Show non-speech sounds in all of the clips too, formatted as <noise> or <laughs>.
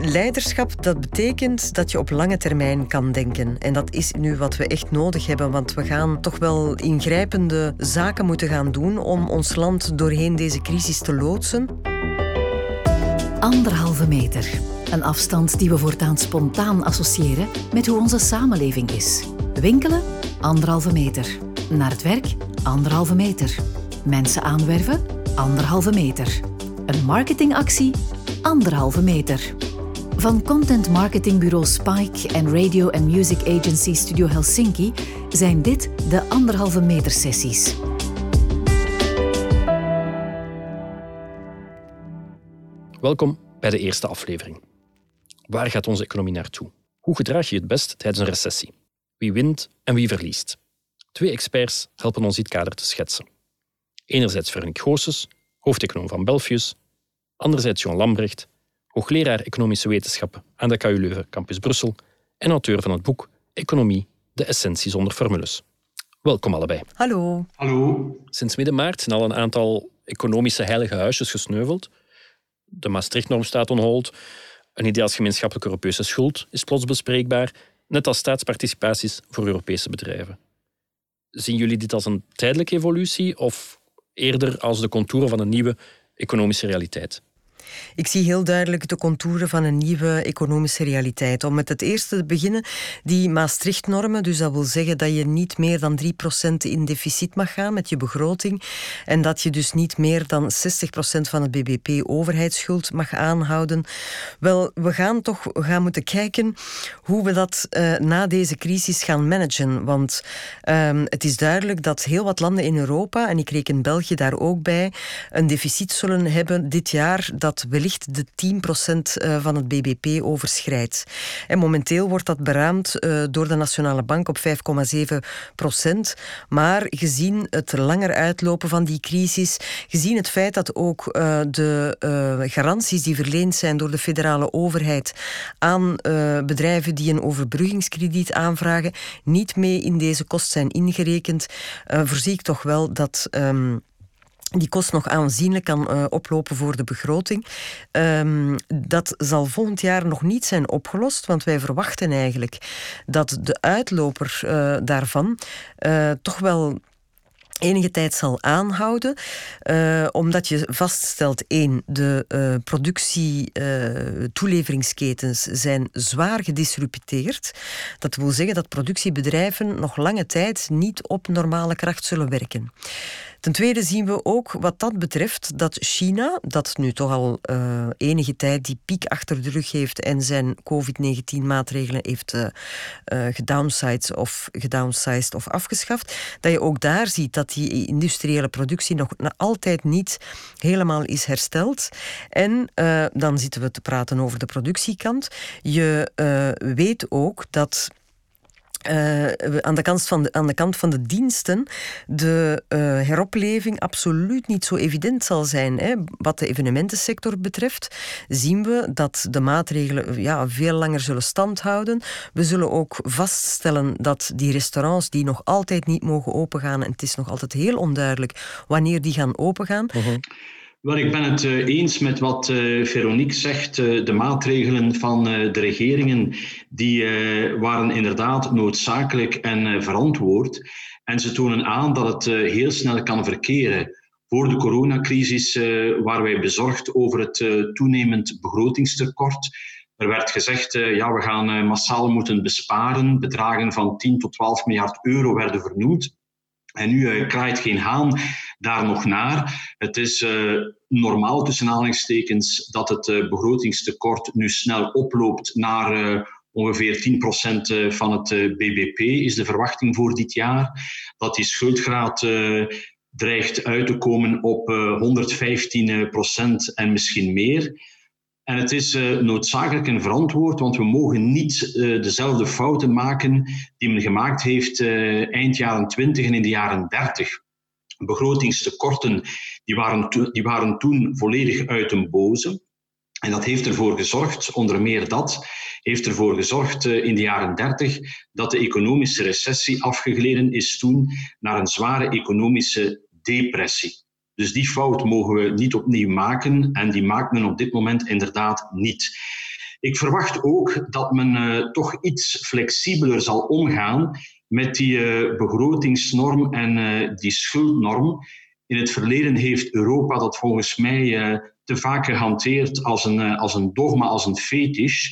leiderschap, dat betekent dat je op lange termijn kan denken. En dat is nu wat we echt nodig hebben, want we gaan toch wel ingrijpende zaken moeten gaan doen om ons land doorheen deze crisis te loodsen. Anderhalve meter. Een afstand die we voortaan spontaan associëren met hoe onze samenleving is. Winkelen? Anderhalve meter. Naar het werk? Anderhalve meter. Mensen aanwerven? Anderhalve meter. Een marketingactie? Anderhalve meter. Van content marketingbureau Spike en radio and music agency Studio Helsinki zijn dit de anderhalve meter sessies. Welkom bij de eerste aflevering. Waar gaat onze economie naartoe? Hoe gedraag je het best tijdens een recessie? Wie wint en wie verliest? Twee experts helpen ons dit kader te schetsen. Enerzijds Veronique Goossens, hoofdeconoom van Belfius, anderzijds Johan Lambrecht, hoogleraar economische wetenschappen aan de KU Leuven Campus Brussel en auteur van het boek Economie, de essentie zonder formules. Welkom allebei. Hallo. Hallo. Sinds midden maart zijn al een aantal economische heilige huisjes gesneuveld. De Maastricht-norm staat on hold. Een idee als gemeenschappelijke Europese schuld is plots bespreekbaar, net als staatsparticipaties voor Europese bedrijven. Zien jullie dit als een tijdelijke evolutie of eerder als de contouren van een nieuwe economische realiteit? Ik zie heel duidelijk de contouren van een nieuwe economische realiteit. Om met het eerste te beginnen, die Maastricht-normen. Dus dat wil zeggen dat je niet meer dan 3% in deficit mag gaan met je begroting. En dat je dus niet meer dan 60% van het BBP overheidsschuld mag aanhouden. Wel, we gaan toch gaan moeten kijken hoe we dat uh, na deze crisis gaan managen. Want um, het is duidelijk dat heel wat landen in Europa, en ik reken België daar ook bij, een deficit zullen hebben dit jaar dat wellicht de 10% eh, van het BBP overschrijdt. En momenteel wordt dat beraamd eh, door de Nationale Bank op 5,7%. Maar gezien het langer uitlopen van die crisis, gezien het feit dat ook eh, de garanties die verleend zijn door de federale overheid aan bedrijven die een overbruggingskrediet aanvragen, niet mee in deze kost zijn ingerekend, voorzie ik toch wel dat. Um, die kost nog aanzienlijk kan uh, oplopen voor de begroting. Um, dat zal volgend jaar nog niet zijn opgelost, want wij verwachten eigenlijk dat de uitloper uh, daarvan uh, toch wel enige tijd zal aanhouden, omdat je vaststelt, één, de uh, productie-toeleveringsketens zijn zwaar gedisrupteerd. Dat wil zeggen dat productiebedrijven nog lange tijd niet op normale kracht zullen werken. Ten tweede zien we ook wat dat betreft dat China, dat nu toch al uh, enige tijd die piek achter de rug heeft en zijn COVID-19-maatregelen heeft uh, gedownsized of, gedownsized of afgeschaft, dat je ook daar ziet dat die industriële productie nog altijd niet helemaal is hersteld. En dan zitten we te praten over de productiekant. Je weet ook dat uh, aan, de kant van de, aan de kant van de diensten de uh, heropleving absoluut niet zo evident zal zijn. Hè. Wat de evenementensector betreft, zien we dat de maatregelen ja, veel langer zullen standhouden. We zullen ook vaststellen dat die restaurants die nog altijd niet mogen opengaan, en het is nog altijd heel onduidelijk wanneer die gaan opengaan. -huh. Wel, ik ben het uh, eens met wat uh, Veronique zegt. Uh, de maatregelen van de regeringen die, waren inderdaad noodzakelijk en verantwoord. En ze tonen aan dat het heel snel kan verkeren. Voor de coronacrisis waren wij bezorgd over het toenemend begrotingstekort. Er werd gezegd, ja, we gaan massaal moeten besparen. Bedragen van 10 tot 12 miljard euro werden vernoemd. En nu kraait geen haan daar nog naar. Het is uh, normaal tussen aanhalingstekens dat het uh, begrotingstekort nu snel oploopt naar ongeveer 10% van het BBP, is de verwachting voor dit jaar. Dat die schuldgraad dreigt uit te komen op 115% en misschien meer. En het is noodzakelijk en verantwoord, want we mogen niet dezelfde fouten maken die men gemaakt heeft eind jaren 20 en in de jaren 30. Begrotingstekorten die waren, die waren toen volledig uit een boze. En dat heeft ervoor gezorgd, onder meer dat, heeft ervoor gezorgd in de jaren 30 dat de economische recessie afgegleden is toen naar een zware economische depressie. Dus die fout mogen we niet opnieuw maken en die maakt men op dit moment inderdaad niet. Ik verwacht ook dat men uh, toch iets flexibeler zal omgaan met die uh, begrotingsnorm en uh, die schuldnorm. In het verleden heeft Europa dat volgens mij te vaak gehanteerd als een, als een dogma, als een fetish.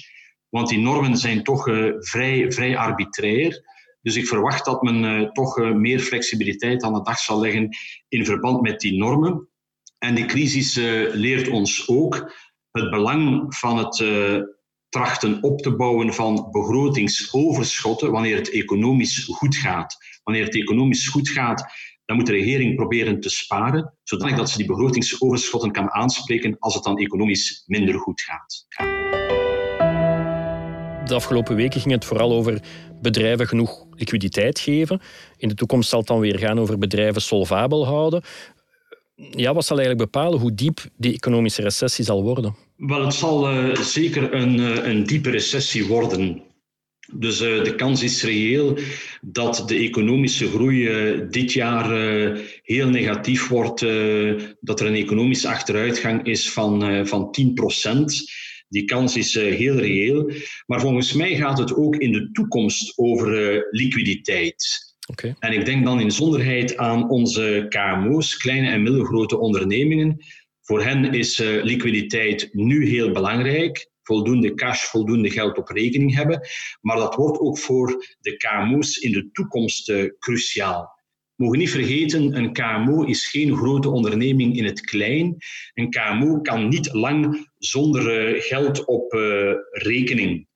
Want die normen zijn toch vrij, vrij arbitrair. Dus ik verwacht dat men toch meer flexibiliteit aan de dag zal leggen in verband met die normen. En die crisis leert ons ook het belang van het trachten op te bouwen van begrotingsoverschotten wanneer het economisch goed gaat. Wanneer het economisch goed gaat, dan moet de regering proberen te sparen, zodat ze die begrotingsoverschotten kan aanspreken als het dan economisch minder goed gaat. De afgelopen weken ging het vooral over bedrijven genoeg liquiditeit geven. In de toekomst zal het dan weer gaan over bedrijven solvabel houden. Ja, wat zal eigenlijk bepalen hoe diep die economische recessie zal worden? Wel, het zal uh, zeker een, uh, een diepe recessie worden. Dus uh, de kans is reëel dat de economische groei dit jaar heel negatief wordt, dat er een economische achteruitgang is van, van 10% Die kans is heel reëel. Maar volgens mij gaat het ook in de toekomst over liquiditeit. Okay. En ik denk dan in zonderheid aan onze KMO's, kleine en middelgrote ondernemingen, voor hen is uh, liquiditeit nu heel belangrijk. Voldoende cash, voldoende geld op rekening hebben. Maar dat wordt ook voor de KMO's in de toekomst uh, cruciaal. Mogen niet vergeten, een KMO is geen grote onderneming in het klein. Een KMO kan niet lang zonder uh, geld op rekening.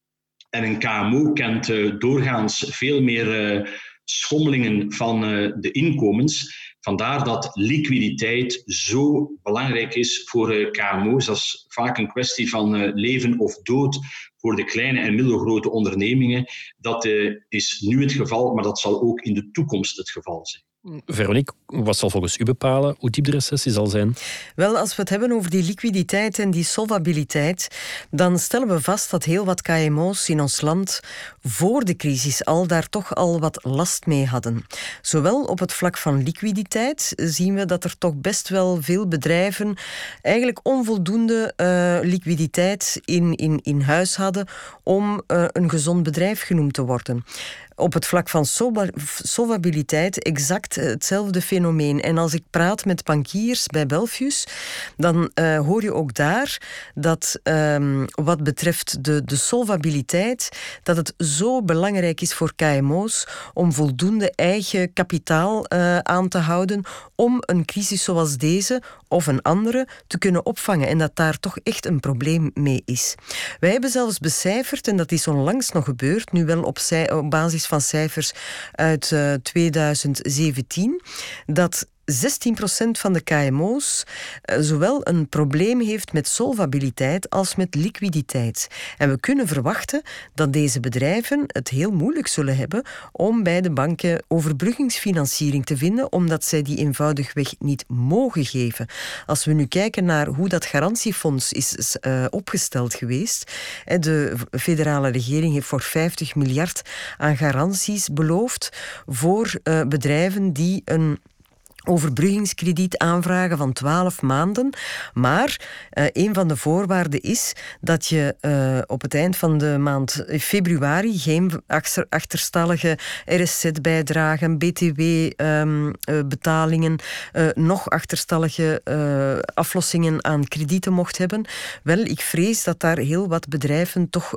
En een KMO kent doorgaans veel meer schommelingen van de inkomens. Vandaar dat liquiditeit zo belangrijk is voor eh, KMO's. Dat is vaak een kwestie van eh, leven of dood voor de kleine en middelgrote ondernemingen. Dat eh, is nu het geval, maar dat zal ook in de toekomst het geval zijn. Veronique, wat zal volgens u bepalen hoe diep de recessie zal zijn? Wel, als we het hebben over die liquiditeit en die solvabiliteit, dan stellen we vast dat heel wat KMO's in ons land voor de crisis al daar toch al wat last mee hadden. Zowel op het vlak van liquiditeit zien we dat er toch best wel veel bedrijven eigenlijk onvoldoende uh, liquiditeit in, in, in huis hadden om uh, een gezond bedrijf genoemd te worden op het vlak van solvabiliteit exact hetzelfde fenomeen. En als ik praat met bankiers bij Belfius, dan uh, hoor je ook daar dat um, wat betreft de, de solvabiliteit, dat het zo belangrijk is voor KMO's om voldoende eigen kapitaal uh, aan te houden om een crisis zoals deze of een andere te kunnen opvangen en dat daar toch echt een probleem mee is. Wij hebben zelfs becijferd, en dat is onlangs nog gebeurd, nu wel op, basis van cijfers uit uh, eh, 2017, dat 16% van de KMO's eh, zowel een probleem heeft met solvabiliteit als met liquiditeit. En we kunnen verwachten dat deze bedrijven het heel moeilijk zullen hebben om bij de banken overbruggingsfinanciering te vinden, omdat zij die eenvoudigweg niet mogen geven. Als we nu kijken naar hoe dat garantiefonds is uh, opgesteld geweest, de federale regering heeft voor 50 miljard aan garanties beloofd voor uh, bedrijven die een overbruggingskrediet aanvragen van 12 maanden. Maar uh, een van de voorwaarden is dat je uh, op het eind van de maand februari geen achterstallige RSZ-bijdragen, BTW-betalingen, um, uh, nog achterstallige aflossingen aan kredieten mocht hebben. Wel, ik vrees dat daar heel wat bedrijven toch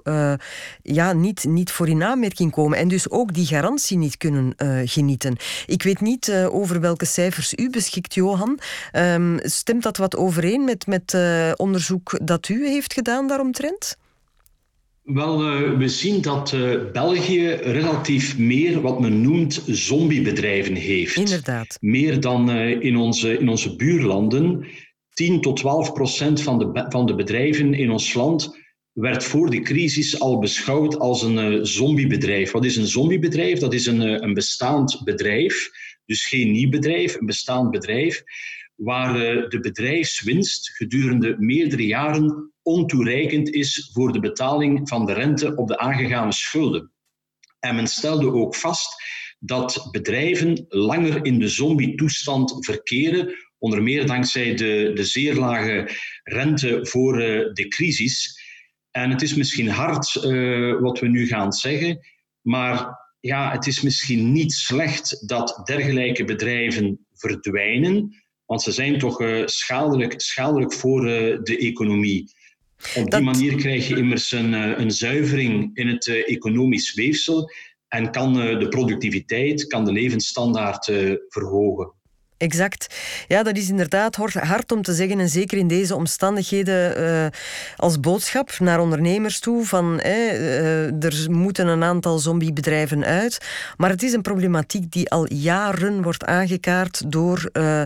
ja, niet, niet voor in aanmerking komen en dus ook die garantie niet kunnen genieten. Ik weet niet over welke cijfers u beschikt, Johan. Um, stemt dat wat overeen met, met uh, onderzoek dat u heeft gedaan daaromtrent? Wel, uh, we zien dat uh, België relatief meer wat men noemt zombiebedrijven heeft. Inderdaad. Meer dan in, onze, in onze buurlanden. 10 tot 12 procent van de, van de bedrijven in ons land werd voor de crisis al beschouwd als een zombiebedrijf. Wat is een zombiebedrijf? Dat is een, een bestaand bedrijf dus geen nieuw bedrijf, een bestaand bedrijf, waar eh, de bedrijfswinst gedurende meerdere jaren ontoereikend is voor de betaling van de rente op de aangegane schulden. En men stelde ook vast dat bedrijven langer in de zombie-toestand verkeren, onder meer dankzij de, de zeer lage rente voor uh, de crisis. En het is misschien hard uh, wat we nu gaan zeggen, maar ja, het is misschien niet slecht dat dergelijke bedrijven verdwijnen, want ze zijn toch uh, schadelijk, schadelijk voor uh, de economie. Op die manier krijg je immers een, een zuivering in het economisch weefsel en kan de productiviteit, kan de levensstandaard verhogen. Exact. Ja, dat is inderdaad hard om te zeggen. En zeker in deze omstandigheden uh, als boodschap naar ondernemers toe. Van uh, er moeten een aantal zombiebedrijven uit. Maar het is een problematiek die al jaren wordt aangekaart door uh,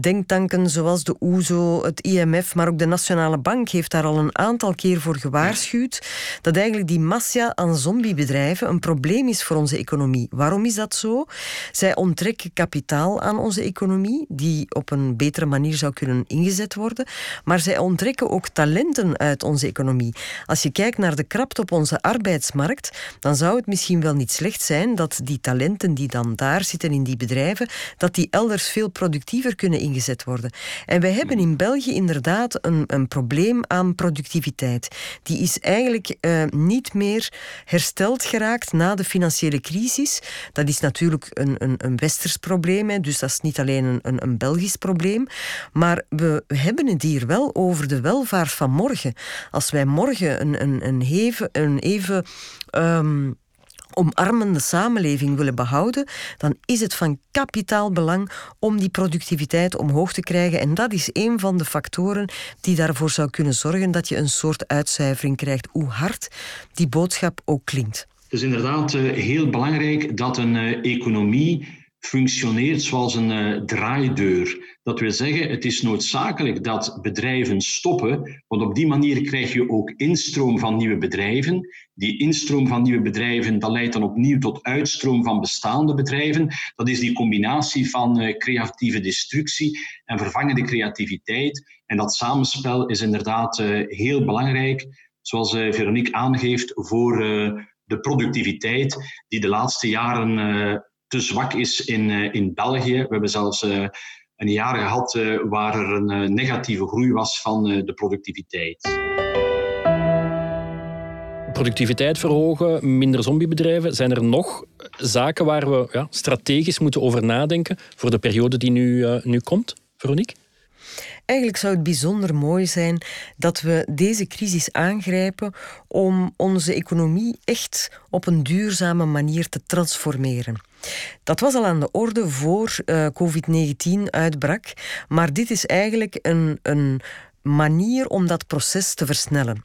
denktanken zoals de OESO, het IMF. Maar ook de Nationale Bank heeft daar al een aantal keer voor gewaarschuwd. Dat eigenlijk die massa aan zombiebedrijven een probleem is voor onze economie. Waarom is dat zo? Zij onttrekken kapitaal aan onze economie economie, die op een betere manier zou kunnen ingezet worden. Maar zij onttrekken ook talenten uit onze economie. Als je kijkt naar de krapte op onze arbeidsmarkt, dan zou het misschien wel niet slecht zijn dat die talenten die dan daar zitten in die bedrijven, dat die elders veel productiever kunnen ingezet worden. En wij hebben in België inderdaad een, een probleem aan productiviteit. Die is eigenlijk uh, niet meer hersteld geraakt na de financiële crisis. Dat is natuurlijk een, een, een westers probleem, hè, dus dat is niet alleen een, een, Belgisch probleem. Maar we hebben het hier wel over de welvaart van morgen. Als wij morgen een, een, een, even, een even um, omarmende samenleving willen behouden, dan is het van kapitaal belang om die productiviteit omhoog te krijgen. En dat is een van de factoren die daarvoor zou kunnen zorgen dat je een soort uitzuivering krijgt, hoe hard die boodschap ook klinkt. Het is inderdaad uh, heel belangrijk dat een uh, economie functioneert zoals een uh, draaideur. Dat wil zeggen, het is noodzakelijk dat bedrijven stoppen, want op die manier krijg je ook instroom van nieuwe bedrijven. Die instroom van nieuwe bedrijven, dat leidt dan opnieuw tot uitstroom van bestaande bedrijven. Dat is die combinatie van uh, creatieve destructie en vervangende creativiteit. En dat samenspel is inderdaad uh, heel belangrijk, zoals Veronique aangeeft, voor de productiviteit die de laatste jaren te zwak is in, eh, in België. We hebben zelfs eh, een jaar gehad eh, waar er een negatieve groei was van de productiviteit. Productiviteit verhogen, minder zombiebedrijven. Zijn er nog zaken waar we ja, strategisch moeten over nadenken voor de periode die nu, nu komt, Veronique? Eigenlijk zou het bijzonder mooi zijn dat we deze crisis aangrijpen om onze economie echt op een duurzame manier te transformeren. Dat was al aan de orde voor uh, COVID-19 uitbrak, maar dit is eigenlijk een, een manier om dat proces te versnellen.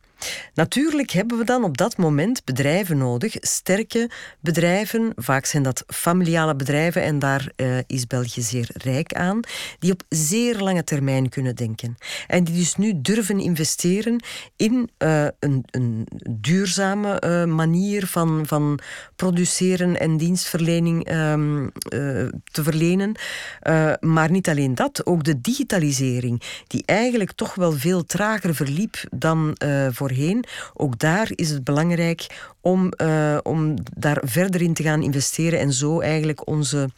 Natuurlijk hebben we dan op dat moment bedrijven nodig, sterke bedrijven, vaak zijn dat familiale bedrijven en daar uh, is België zeer rijk aan, die op zeer lange termijn kunnen denken. En die dus nu durven investeren in uh, een, een, duurzame uh, manier van, van produceren en dienstverlening um, te verlenen. maar niet alleen dat, ook de digitalisering, die eigenlijk toch wel veel trager verliep dan voor Ook daar is het belangrijk om, uh, om daar verder in te gaan investeren en zo eigenlijk onze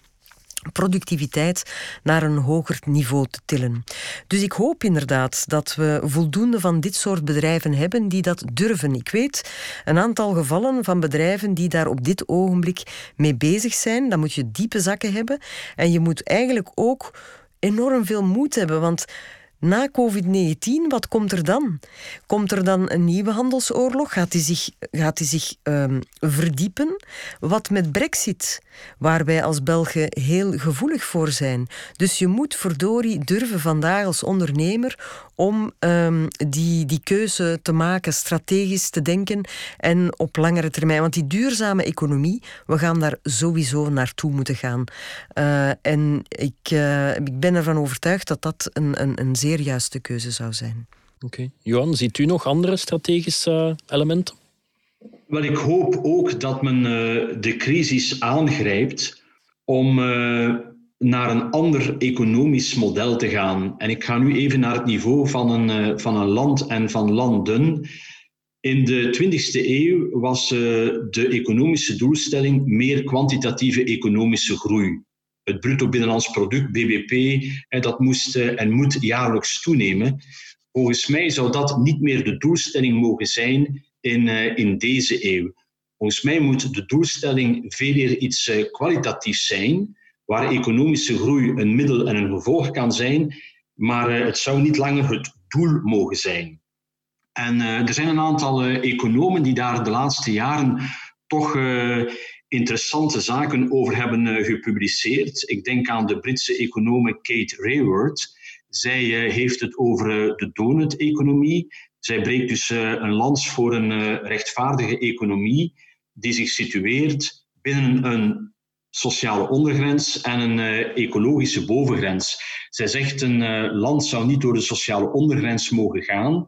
productiviteit naar een hoger niveau te tillen. Dus ik hoop inderdaad dat we voldoende van dit soort bedrijven hebben die dat durven. Ik weet een aantal gevallen van bedrijven die daar op dit ogenblik mee bezig zijn. Dan moet je diepe zakken hebben en je moet eigenlijk ook enorm veel moed hebben, want na COVID-19, wat komt er dan? Komt er dan een nieuwe handelsoorlog? Gaat die zich, gaat die zich um, verdiepen? Wat met Brexit, waar wij als Belgen heel gevoelig voor zijn. Dus je moet verdorie durven vandaag als ondernemer om um, die, die keuze te maken, strategisch te denken en op langere termijn. Want die duurzame economie, we gaan daar sowieso naartoe moeten gaan. Uh, en ik, uh, ik ben ervan overtuigd dat dat een, een, een zeer juiste keuze zou zijn. Oké. Okay. Johan, ziet u nog andere strategische elementen? Wel, ik hoop ook dat men uh, de crisis aangrijpt om naar een ander economisch model te gaan. En ik ga nu even naar het niveau van een, van een land en van landen. In de 20e eeuw was de economische doelstelling meer kwantitatieve economische groei. Het bruto binnenlands product, BBP, dat moest uh, en moet jaarlijks toenemen. Volgens mij zou dat niet meer de doelstelling mogen zijn in, in deze eeuw. Volgens mij moet de doelstelling veel meer iets kwalitatiefs zijn, waar economische groei een middel en een gevolg kan zijn, maar het zou niet langer het doel mogen zijn. En er zijn een aantal economen die daar de laatste jaren toch interessante zaken over hebben uh, gepubliceerd. Ik denk aan de Britse econoom Kate Raworth. Zij uh, heeft het over uh, de donut-economie. Zij breekt dus een lans voor een rechtvaardige economie die zich situeert binnen een sociale ondergrens en een ecologische bovengrens. Zij zegt een land zou niet door de sociale ondergrens mogen gaan,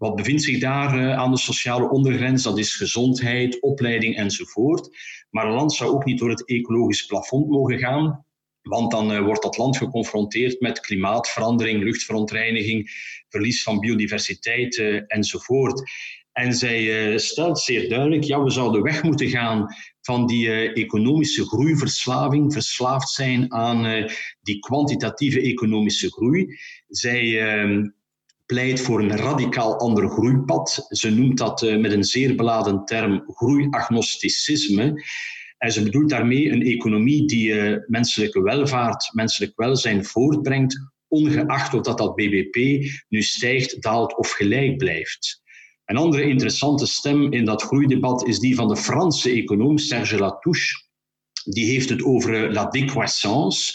wat bevindt zich daar uh, aan de sociale ondergrens? Dat is gezondheid, opleiding enzovoort. Maar een land zou ook niet door het ecologisch plafond mogen gaan, want dan uh, wordt dat land geconfronteerd met klimaatverandering, luchtverontreiniging, verlies van biodiversiteit uh, enzovoort. En zij stelt zeer duidelijk, ja, we zouden weg moeten gaan van die economische groeiverslaving, verslaafd zijn aan die kwantitatieve economische groei. Zij ehm, pleit voor een radicaal ander groeipad. Ze noemt dat uh, met een zeer beladen term groeiagnosticisme. En ze bedoelt daarmee een economie die uh, menselijke welvaart, menselijk welzijn voortbrengt, ongeacht of dat, dat BBP nu stijgt, daalt of gelijk blijft. Een andere interessante stem in dat groeidebat is die van de Franse econoom Serge Latouche. Die heeft het over uh, la décroissance,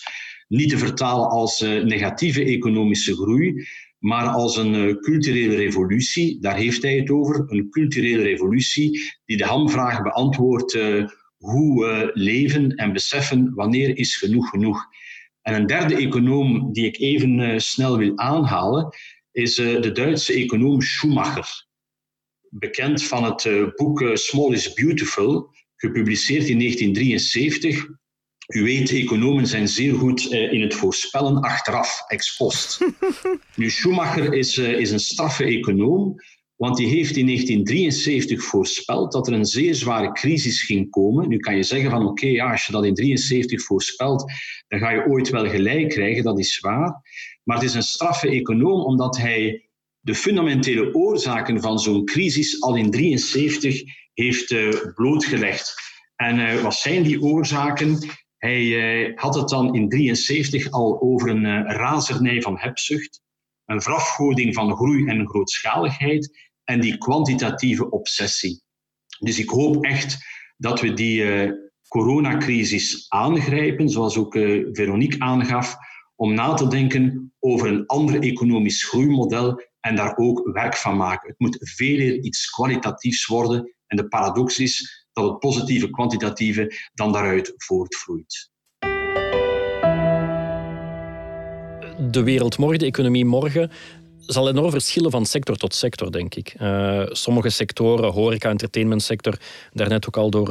niet te vertalen als negatieve economische groei, maar als een uh, culturele revolutie, daar heeft hij het over, een culturele revolutie die de hamvraag beantwoordt uh, hoe uh, leven en beseffen wanneer is genoeg genoeg. En een derde econoom die ik even snel wil aanhalen, is de Duitse econoom Schumacher. Bekend van het boek Small is Beautiful, gepubliceerd in 1973 u weet, economen zijn zeer goed eh, in het voorspellen achteraf, ex post. <laughs> nu, Schumacher is, eh, is een straffe econoom, want die heeft in 1973 voorspeld dat er een zeer zware crisis ging komen. Nu kan je zeggen van oké, ja, als je dat in 1973 voorspelt, dan ga je ooit wel gelijk krijgen, dat is waar. Maar het is een straffe econoom omdat hij de fundamentele oorzaken van zo'n crisis al in 1973 heeft uh, blootgelegd. En wat zijn die oorzaken? Hij eh, had het dan in 1973 al over een uh, razernij van hebzucht, een verafgoding van groei en grootschaligheid en die kwantitatieve obsessie. Dus ik hoop echt dat we die uh, coronacrisis aangrijpen, zoals ook Veronique aangaf, om na te denken over een ander economisch groeimodel en daar ook werk van maken. Het moet veel iets kwalitatiefs worden. En de paradox is dat het positieve kwantitatieve dan daaruit voortvloeit. De wereld morgen, de economie morgen, zal enorm verschillen van sector tot sector, denk ik. Uh, sommige sectoren, horeca, entertainmentsector, daarnet ook al door,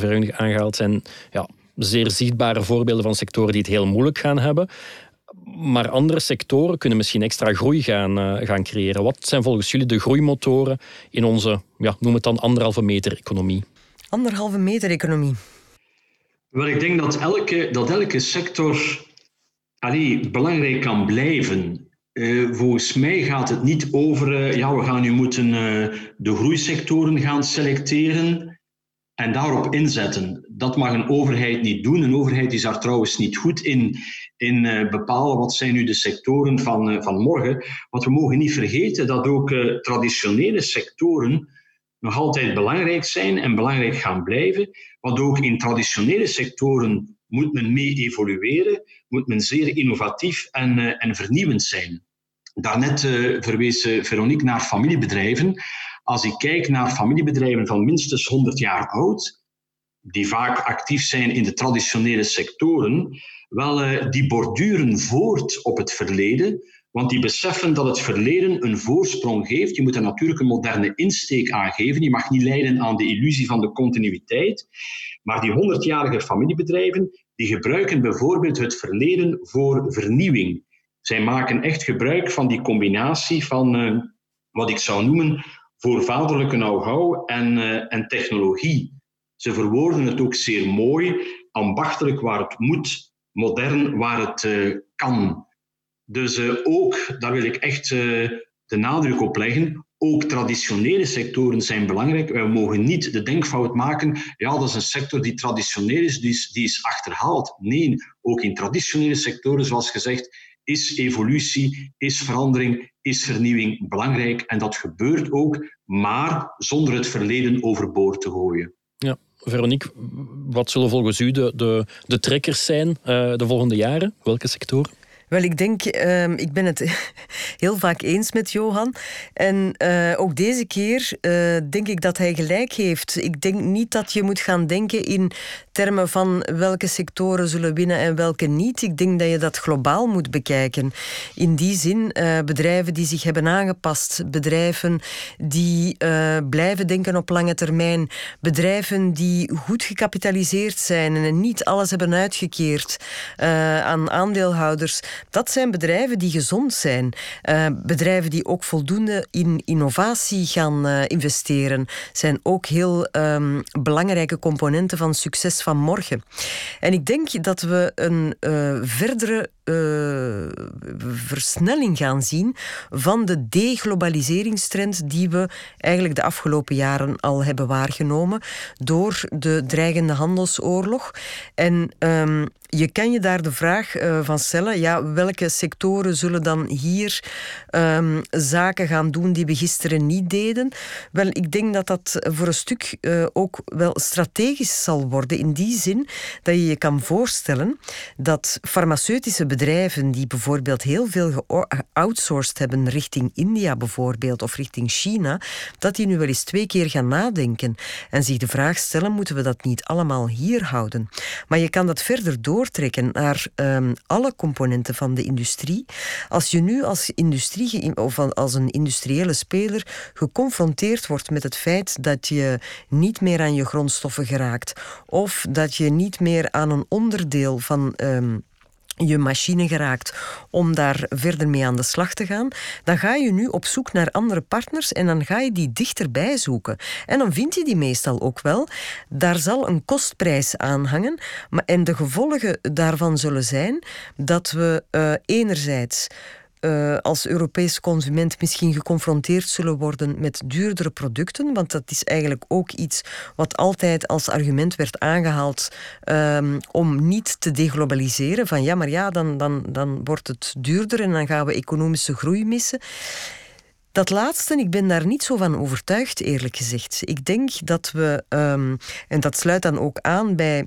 Veronique aangehaald, zijn ja, zeer zichtbare voorbeelden van sectoren die het heel moeilijk gaan hebben. Maar andere sectoren kunnen misschien extra groei gaan, uh, gaan creëren. Wat zijn volgens jullie de groeimotoren in onze, ja, noem het dan anderhalve meter economie? Anderhalve meter economie. Wel, ik denk dat elke, dat elke sector allee, belangrijk kan blijven. Uh, volgens mij gaat het niet over, uh, ja, we gaan nu moeten uh, de groeisectoren gaan selecteren en daarop inzetten. Dat mag een overheid niet doen. Een overheid is daar trouwens niet goed in, in bepalen wat zijn nu de sectoren van, van morgen. Want we mogen niet vergeten dat ook traditionele sectoren nog altijd belangrijk zijn en belangrijk gaan blijven. Want ook in traditionele sectoren moet men mee evolueren, moet men zeer innovatief en, uh, en vernieuwend zijn. Daarnet uh, verwees uh, Veronique naar familiebedrijven. Als ik kijk naar familiebedrijven van minstens 100 jaar oud, die vaak actief zijn in de traditionele sectoren, wel, die borduren voort op het verleden, want die beseffen dat het verleden een voorsprong geeft. Je moet er natuurlijk een moderne insteek aan geven. Je mag niet lijden aan de illusie van de continuïteit. Maar die honderdjarige familiebedrijven, die gebruiken bijvoorbeeld het verleden voor vernieuwing. Zij maken echt gebruik van die combinatie van uh, wat ik zou noemen voorvaderlijke know-how en, uh, en technologie. Ze verwoorden het ook zeer mooi, ambachtelijk waar het moet, modern waar het uh, kan. Dus uh, ook, daar wil ik echt uh, de nadruk op leggen. Ook traditionele sectoren zijn belangrijk. Wij mogen niet de denkfout maken, ja, dat is een sector die traditioneel is, die is, die is achterhaald. Nee, ook in traditionele sectoren, zoals gezegd, is evolutie, is verandering, is vernieuwing belangrijk. En dat gebeurt ook, maar zonder het verleden overboord te gooien. Ja, Veronique, wat zullen volgens u de, de, de trekkers zijn uh, de volgende jaren? Welke sectoren? Wel, ik denk, uh, ik ben het <laughs> heel vaak eens met Johan. En uh, ook deze keer uh, denk ik dat hij gelijk heeft. Ik denk niet dat je moet gaan denken in termen van welke sectoren zullen winnen en welke niet. Ik denk dat je dat globaal moet bekijken. In die zin, uh, bedrijven die zich hebben aangepast, bedrijven die blijven denken op lange termijn, bedrijven die goed gecapitaliseerd zijn en niet alles hebben uitgekeerd aan aandeelhouders dat zijn bedrijven die gezond zijn. Uh, bedrijven die ook voldoende in innovatie gaan uh, investeren, zijn ook heel um, belangrijke componenten van succes van morgen. En ik denk dat we een uh, verdere versnelling gaan zien van de deglobaliseringstrend die we eigenlijk de afgelopen jaren al hebben waargenomen door de dreigende handelsoorlog. En um, je kan je daar de vraag uh, van stellen, ja, welke sectoren zullen dan hier um, zaken gaan doen die we gisteren niet deden? Wel, ik denk dat dat voor een stuk uh, ook wel strategisch zal worden, in die zin dat je je kan voorstellen dat farmaceutische bedrijven die bijvoorbeeld heel veel geoutsourced hebben richting India bijvoorbeeld, of richting China, dat die nu wel eens twee keer gaan nadenken en zich de vraag stellen, moeten we dat niet allemaal hier houden? Maar je kan dat verder door doortrekken naar um, alle componenten van de industrie. Als je nu als industrie of als een industriële speler geconfronteerd wordt met het feit dat je niet meer aan je grondstoffen geraakt of dat je niet meer aan een onderdeel van um, je machine geraakt om daar verder mee aan de slag te gaan, dan ga je nu op zoek naar andere partners en dan ga je die dichterbij zoeken. En dan vind je die meestal ook wel. Daar zal een kostprijs aan hangen, en de gevolgen daarvan zullen zijn dat we uh, enerzijds uh, als Europese consument misschien geconfronteerd zullen worden met duurdere producten. Want dat is eigenlijk ook iets wat altijd als argument werd aangehaald um, om niet te deglobaliseren. Van ja, maar ja, dan, dan, dan wordt het duurder en dan gaan we economische groei missen. Dat laatste, ik ben daar niet zo van overtuigd, eerlijk gezegd. Ik denk dat we, um, en dat sluit dan ook aan bij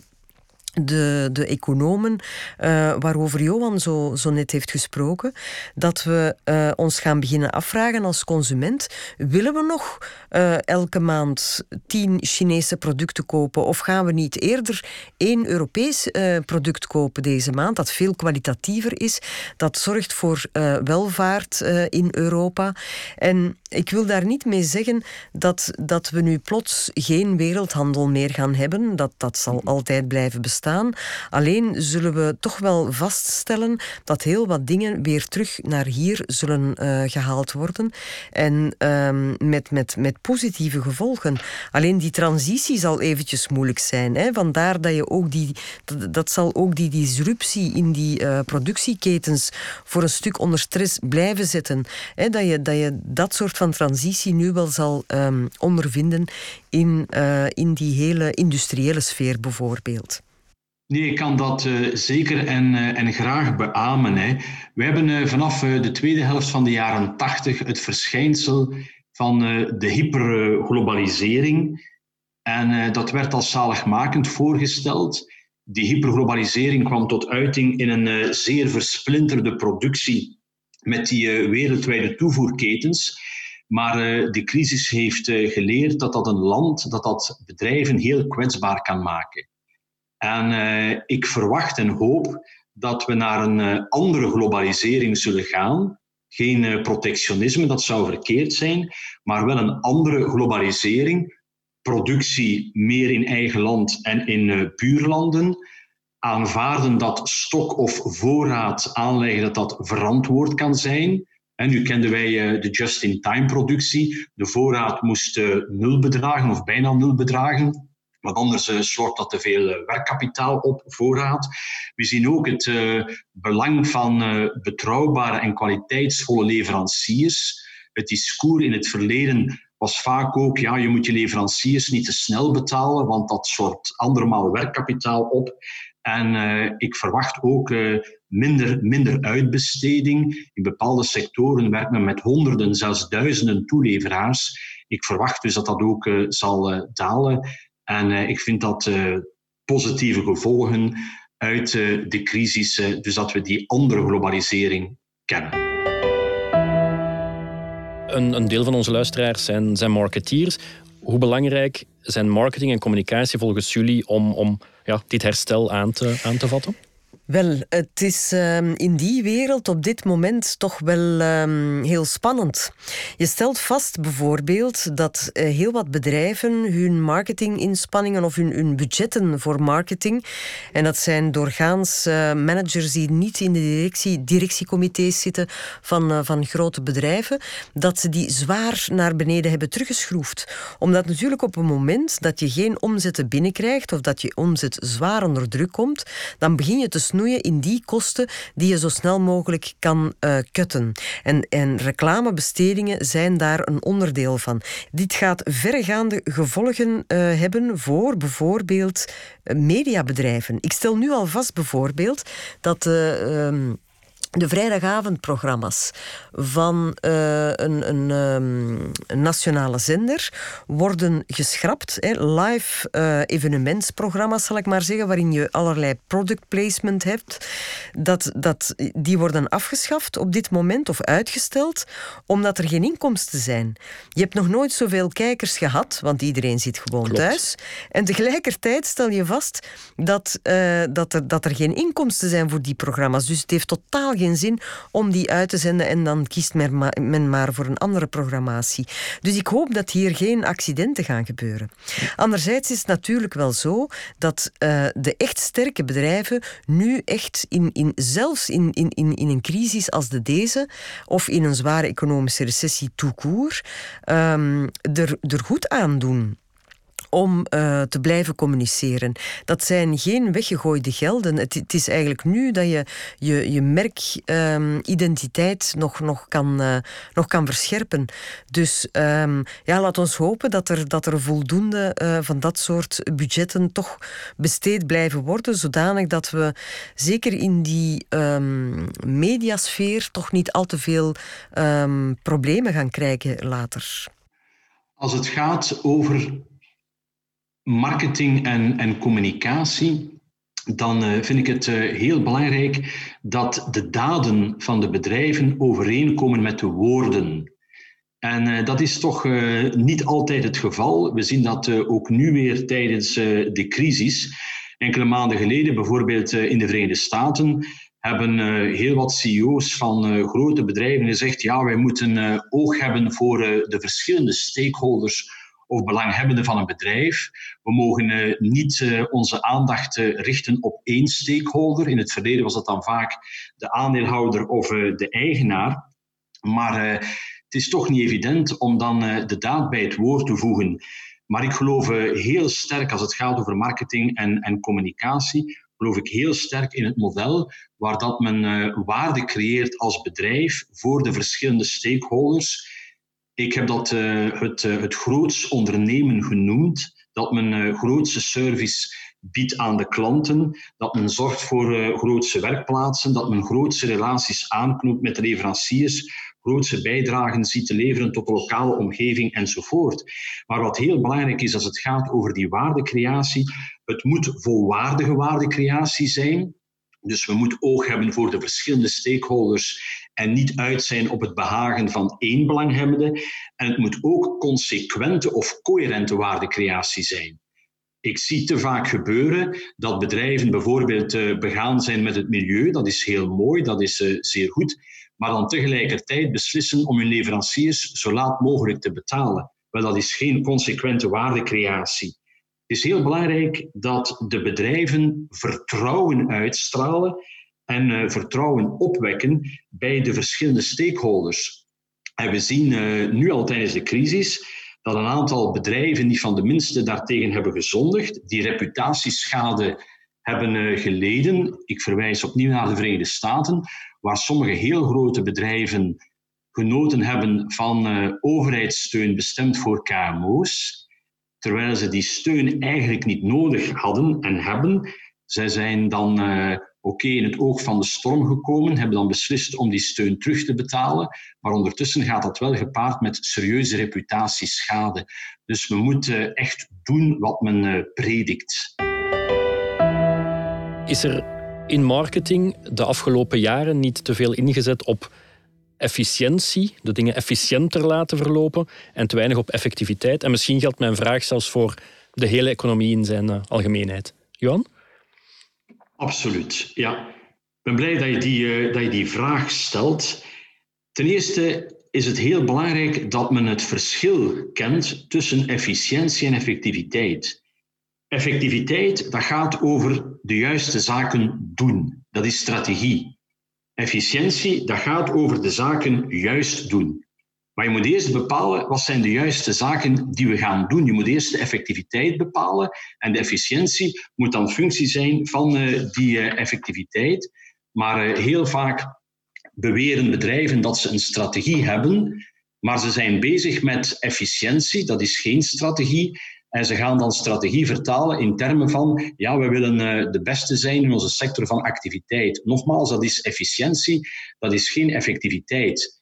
de, de economen uh, waarover Johan zo, zo net heeft gesproken, dat we uh, ons gaan beginnen afvragen als consument, willen we nog uh, elke maand tien Chinese producten kopen of gaan we niet eerder één Europees product kopen deze maand dat veel kwalitatiever is, dat zorgt voor welvaart in Europa. En ik wil daar niet mee zeggen dat, dat we nu plots geen wereldhandel meer gaan hebben, dat, dat zal altijd blijven bestaan Alleen zullen we toch wel vaststellen dat heel wat dingen weer terug naar hier zullen uh, gehaald worden. En um, met, met, met positieve gevolgen. Alleen die transitie zal eventjes moeilijk zijn. Hè? Vandaar dat je ook die, dat, zal ook die disruptie in die uh, productieketens voor een stuk onder stress blijven zetten. Hè? Dat, je, dat je dat soort van transitie nu wel zal um, ondervinden in, uh, in die hele industriële sfeer bijvoorbeeld. Nee, ik kan dat uh, zeker en, uh, en graag beamen. Hè. We hebben uh, vanaf de tweede helft van de jaren tachtig het verschijnsel van de hyperglobalisering. En dat werd als zaligmakend voorgesteld. Die hyperglobalisering kwam tot uiting in een zeer versplinterde productie met die wereldwijde toevoerketens. Maar de crisis heeft geleerd dat dat een land, dat dat bedrijven heel kwetsbaar kan maken. En uh, ik verwacht en hoop dat we naar een uh, andere globalisering zullen gaan. Geen uh, protectionisme, dat zou verkeerd zijn, maar wel een andere globalisering. Productie meer in eigen land en in buurlanden. Aanvaarden dat stok of voorraad aanleggen, dat dat verantwoord kan zijn. En nu kenden wij de just-in-time productie. De voorraad moest nul bedragen of bijna nul bedragen. Want anders uh, dat te veel uh, werkkapitaal op voorraad. We zien ook het uh, belang van betrouwbare en kwaliteitsvolle leveranciers. Het discours in het verleden was vaak ook, ja, je moet je leveranciers niet te snel betalen, want dat soort andermaal werkkapitaal op. En ik verwacht ook minder, minder uitbesteding. In bepaalde sectoren werkt men met honderden, zelfs duizenden toeleveraars. Ik verwacht dus dat dat ook zal dalen. En ik vind dat positieve gevolgen uit de crisis, dus dat we die andere globalisering kennen. Een, een deel van onze luisteraars zijn, zijn marketeers. Hoe belangrijk zijn marketing en communicatie volgens jullie om, om ja, dit herstel aan te, aan te vatten? Wel, het is um, in die wereld op dit moment toch wel um, heel spannend. Je stelt vast bijvoorbeeld dat uh, heel wat bedrijven hun marketinginspanningen of hun, hun, budgetten voor marketing, en dat zijn doorgaans uh, managers die niet in de directie, directiecomité's zitten van, uh, van grote bedrijven, dat ze die zwaar naar beneden hebben teruggeschroefd. Omdat natuurlijk op een moment dat je geen omzetten binnenkrijgt of dat je omzet zwaar onder druk komt, dan begin je te snoeien in die kosten die je zo snel mogelijk kan uh. En, en reclamebestedingen zijn daar een onderdeel van. Dit gaat verregaande gevolgen uh, hebben voor bijvoorbeeld uh, mediabedrijven. Ik stel nu al vast bijvoorbeeld dat. Uh, de vrijdagavondprogramma's van uh, een, een, um, een, nationale zender worden geschrapt. Hè. Live uh, evenementsprogramma's, zal ik maar zeggen, waarin je allerlei product placement hebt. Dat, dat, die worden afgeschaft op dit moment of uitgesteld, omdat er geen inkomsten zijn. Je hebt nog nooit zoveel kijkers gehad, want iedereen zit gewoon Klopt. thuis. En tegelijkertijd stel je vast dat, uh, dat, er, dat er geen inkomsten zijn voor die programma's. Dus het heeft totaal geen zin om die uit te zenden en dan kiest men maar voor een andere programmatie. Dus ik hoop dat hier geen accidenten gaan gebeuren. Anderzijds is het natuurlijk wel zo dat uh, de echt sterke bedrijven nu echt in, in zelfs in, in, in, een crisis als de deze of in een zware economische recessie court, um, er, er goed aan doen om uh, te blijven communiceren. Dat zijn geen weggegooide gelden. Het, het is eigenlijk nu dat je je, je merkidentiteit um, nog, nog, kan, uh, nog kan verscherpen. Dus um, ja, laat ons hopen dat er, dat er voldoende uh, van dat soort budgetten toch besteed blijven worden, zodanig dat we zeker in die um, mediasfeer toch niet al te veel problemen gaan krijgen later. Als het gaat over marketing en, en communicatie, dan uh, vind ik het uh, heel belangrijk dat de daden van de bedrijven overeenkomen met de woorden. En uh, dat is toch niet altijd het geval. We zien dat ook nu weer tijdens de crisis. Enkele maanden geleden, bijvoorbeeld in de Verenigde Staten, hebben heel wat CEO's van grote bedrijven gezegd: ja, wij moeten oog hebben voor de verschillende stakeholders of belanghebbenden van een bedrijf. We mogen uh, niet uh, onze aandacht uh, richten op één stakeholder. In het verleden was dat dan vaak de aandeelhouder of de eigenaar. Maar het is toch niet evident om dan de daad bij het woord te voegen. Maar ik geloof heel sterk als het gaat over marketing en, en communicatie, geloof ik heel sterk in het model waar dat men waarde creëert als bedrijf voor de verschillende stakeholders ik heb dat uh, het, uh, het groots ondernemen genoemd, dat men uh, grootste service biedt aan de klanten, dat men zorgt voor grootste werkplaatsen, dat men grootste relaties aanknoopt met leveranciers, grootste bijdragen ziet te leveren tot de lokale omgeving enzovoort. Maar wat heel belangrijk is als het gaat over die waardecreatie, het moet volwaardige waardecreatie zijn. Dus we moeten oog hebben voor de verschillende stakeholders en niet uit zijn op het behagen van één belanghebbende. En het moet ook consequente of coherente waardecreatie zijn. Ik zie te vaak gebeuren dat bedrijven bijvoorbeeld uh, begaan zijn met het milieu. Dat is heel mooi, dat is uh, zeer goed. Maar dan tegelijkertijd beslissen om hun leveranciers zo laat mogelijk te betalen. Wel, dat is geen consequente waardecreatie. Het is heel belangrijk dat de bedrijven vertrouwen uitstralen en uh, vertrouwen opwekken bij de verschillende stakeholders. En we zien uh, nu al tijdens de crisis dat een aantal bedrijven die van de minste daartegen hebben gezondigd, die reputatieschade hebben uh, geleden. Ik verwijs opnieuw naar de Verenigde Staten, waar sommige heel grote bedrijven genoten hebben van overheidssteun bestemd voor KMO's, terwijl ze die steun eigenlijk niet nodig hadden en hebben. Zij zijn dan oké in het oog van de storm gekomen, hebben dan beslist om die steun terug te betalen, maar ondertussen gaat dat wel gepaard met serieuze reputatieschade. Dus we moeten echt doen wat men uh, predikt. Is er in marketing de afgelopen jaren niet te veel ingezet op efficiëntie, de dingen efficiënter laten verlopen en te weinig op effectiviteit? En misschien geldt mijn vraag zelfs voor de hele economie in zijn uh, algemeenheid. Johan? Absoluut, ja. Ik ben blij dat je, die, uh, dat je die vraag stelt. Ten eerste is het heel belangrijk dat men het verschil kent tussen efficiëntie en effectiviteit. Effectiviteit, dat gaat over de juiste zaken doen. Dat is strategie. Efficiëntie, dat gaat over de zaken juist doen. Maar je moet eerst bepalen wat zijn de juiste zaken die we gaan doen. Je moet eerst de effectiviteit bepalen en de efficiëntie moet dan functie zijn van uh, die uh, effectiviteit. Maar uh, heel vaak beweren bedrijven dat ze een strategie hebben, maar ze zijn bezig met efficiëntie, dat is geen strategie. En ze gaan dan strategie vertalen in termen van, ja, we willen de beste zijn in onze sector van activiteit. Nogmaals, dat is efficiëntie, dat is geen effectiviteit.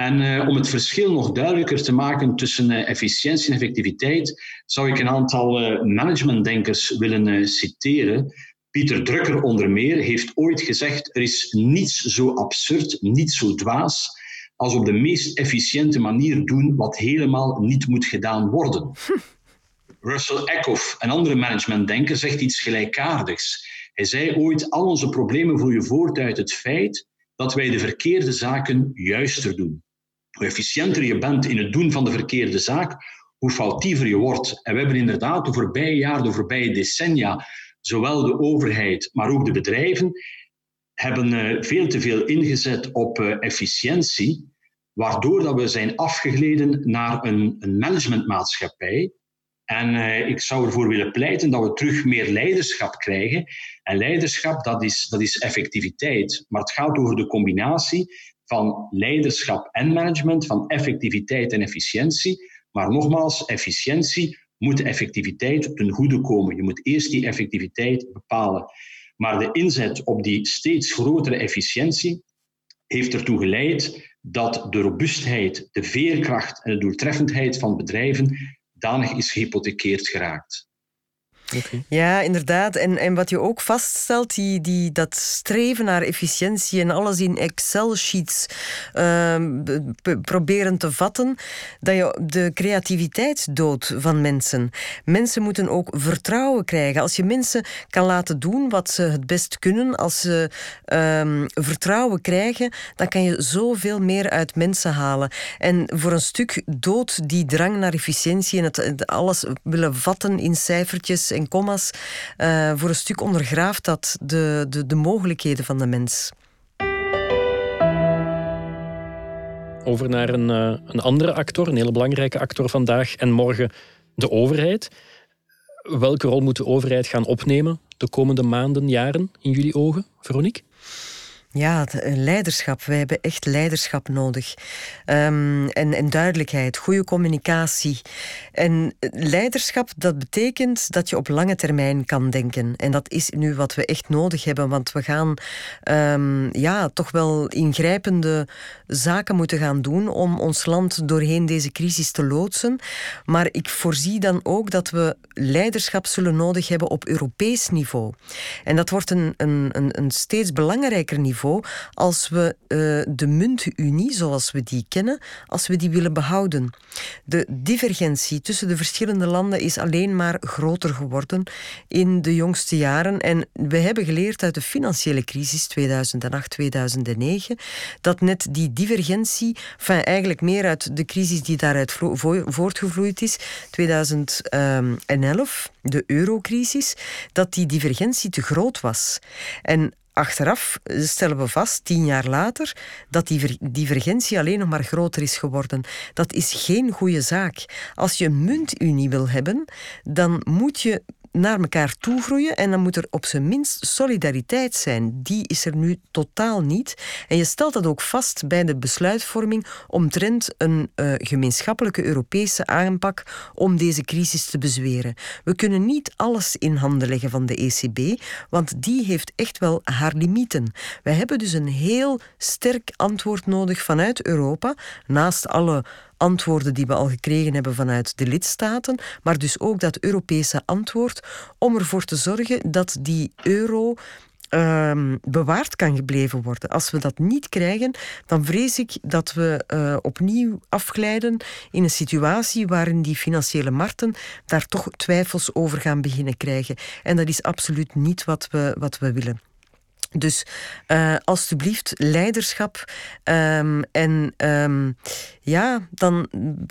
En uh, om het verschil nog duidelijker te maken tussen uh, efficiëntie en effectiviteit, zou ik een aantal managementdenkers willen citeren. Pieter Drucker onder meer heeft ooit gezegd, er is niets zo absurd, niet zo dwaas, als op de meest efficiënte manier doen wat helemaal niet moet gedaan worden. <laughs> Russell Eckhoff, een andere managementdenker, zegt iets gelijkaardigs. Hij zei ooit, al onze problemen vloeien voort uit het feit dat wij de verkeerde zaken juister doen. Hoe efficiënter je bent in het doen van de verkeerde zaak, hoe foutiever je wordt. En we hebben inderdaad de voorbije jaren, de voorbije decennia, zowel de overheid, maar ook de bedrijven, hebben uh, veel te veel ingezet op uh, efficiëntie, waardoor dat we zijn afgegleden naar een, een managementmaatschappij en uh, ik zou ervoor willen pleiten dat we terug meer leiderschap krijgen. En leiderschap, dat is, dat is effectiviteit. Maar het gaat over de combinatie van leiderschap en management, van effectiviteit en efficiëntie. Maar nogmaals, efficiëntie moet effectiviteit ten goede komen. Je moet eerst die effectiviteit bepalen. Maar de inzet op die steeds grotere efficiëntie heeft ertoe geleid dat de robuustheid, de veerkracht en de doeltreffendheid van bedrijven danig is gehypothekeerd geraakt. Ja, inderdaad. En, en wat je ook vaststelt, die, die, dat streven naar efficiëntie en alles in Excel-sheets uh, proberen te vatten, dat je de creativiteit doodt van mensen. Mensen moeten ook vertrouwen krijgen. Als je mensen kan laten doen wat ze het best kunnen, als ze uh, vertrouwen krijgen, dan kan je zoveel meer uit mensen halen. En voor een stuk doodt die drang naar efficiëntie en het alles willen vatten in cijfertjes en commas, uh, voor een stuk ondergraaft dat de, de, de mogelijkheden van de mens. Over naar een, uh, een andere actor, een hele belangrijke actor vandaag en morgen, de overheid. Welke rol moet de overheid gaan opnemen de komende maanden, jaren, in jullie ogen, Veronique? Ja, eh, leiderschap. Wij hebben echt leiderschap nodig. Um, en, en duidelijkheid, goede communicatie. En leiderschap, dat betekent dat je op lange termijn kan denken. En dat is nu wat we echt nodig hebben, want we gaan um, ja, toch wel ingrijpende zaken moeten gaan doen om ons land doorheen deze crisis te loodsen. Maar ik voorzie dan ook dat we leiderschap zullen nodig hebben op Europees niveau. En dat wordt een, een, een steeds belangrijker niveau als we uh, de muntunie, zoals we die kennen, als we die willen behouden. De divergentie tussen de verschillende landen is alleen maar groter geworden in de jongste jaren. En we hebben geleerd uit de financiële crisis 2008-2009 dat net die divergentie, eigenlijk meer uit de crisis die daaruit voortgevloeid is, 2011, de eurocrisis, dat die divergentie te groot was. En Achteraf stellen we vast, tien jaar later, dat die divergentie alleen nog maar groter is geworden. Dat is geen goede zaak. Als je een muntunie wil hebben, dan moet je naar elkaar toe groeien en dan moet er op zijn minst solidariteit zijn. Die is er nu totaal niet. En je stelt dat ook vast bij de besluitvorming omtrent een uh, gemeenschappelijke Europese aanpak om deze crisis te bezweren. We kunnen niet alles in handen leggen van de ECB, want die heeft echt wel haar limieten. We hebben dus een heel sterk antwoord nodig vanuit Europa, naast alle antwoorden die we al gekregen hebben vanuit de lidstaten, maar dus ook dat Europese antwoord om ervoor te zorgen dat die euro uh, bewaard kan gebleven worden. Als we dat niet krijgen, dan vrees ik dat we uh, opnieuw afglijden in een situatie waarin die financiële markten daar toch twijfels over gaan beginnen krijgen. En dat is absoluut niet wat we, wat we willen. Dus uh, alstublieft, leiderschap. Um, en um, ja, dan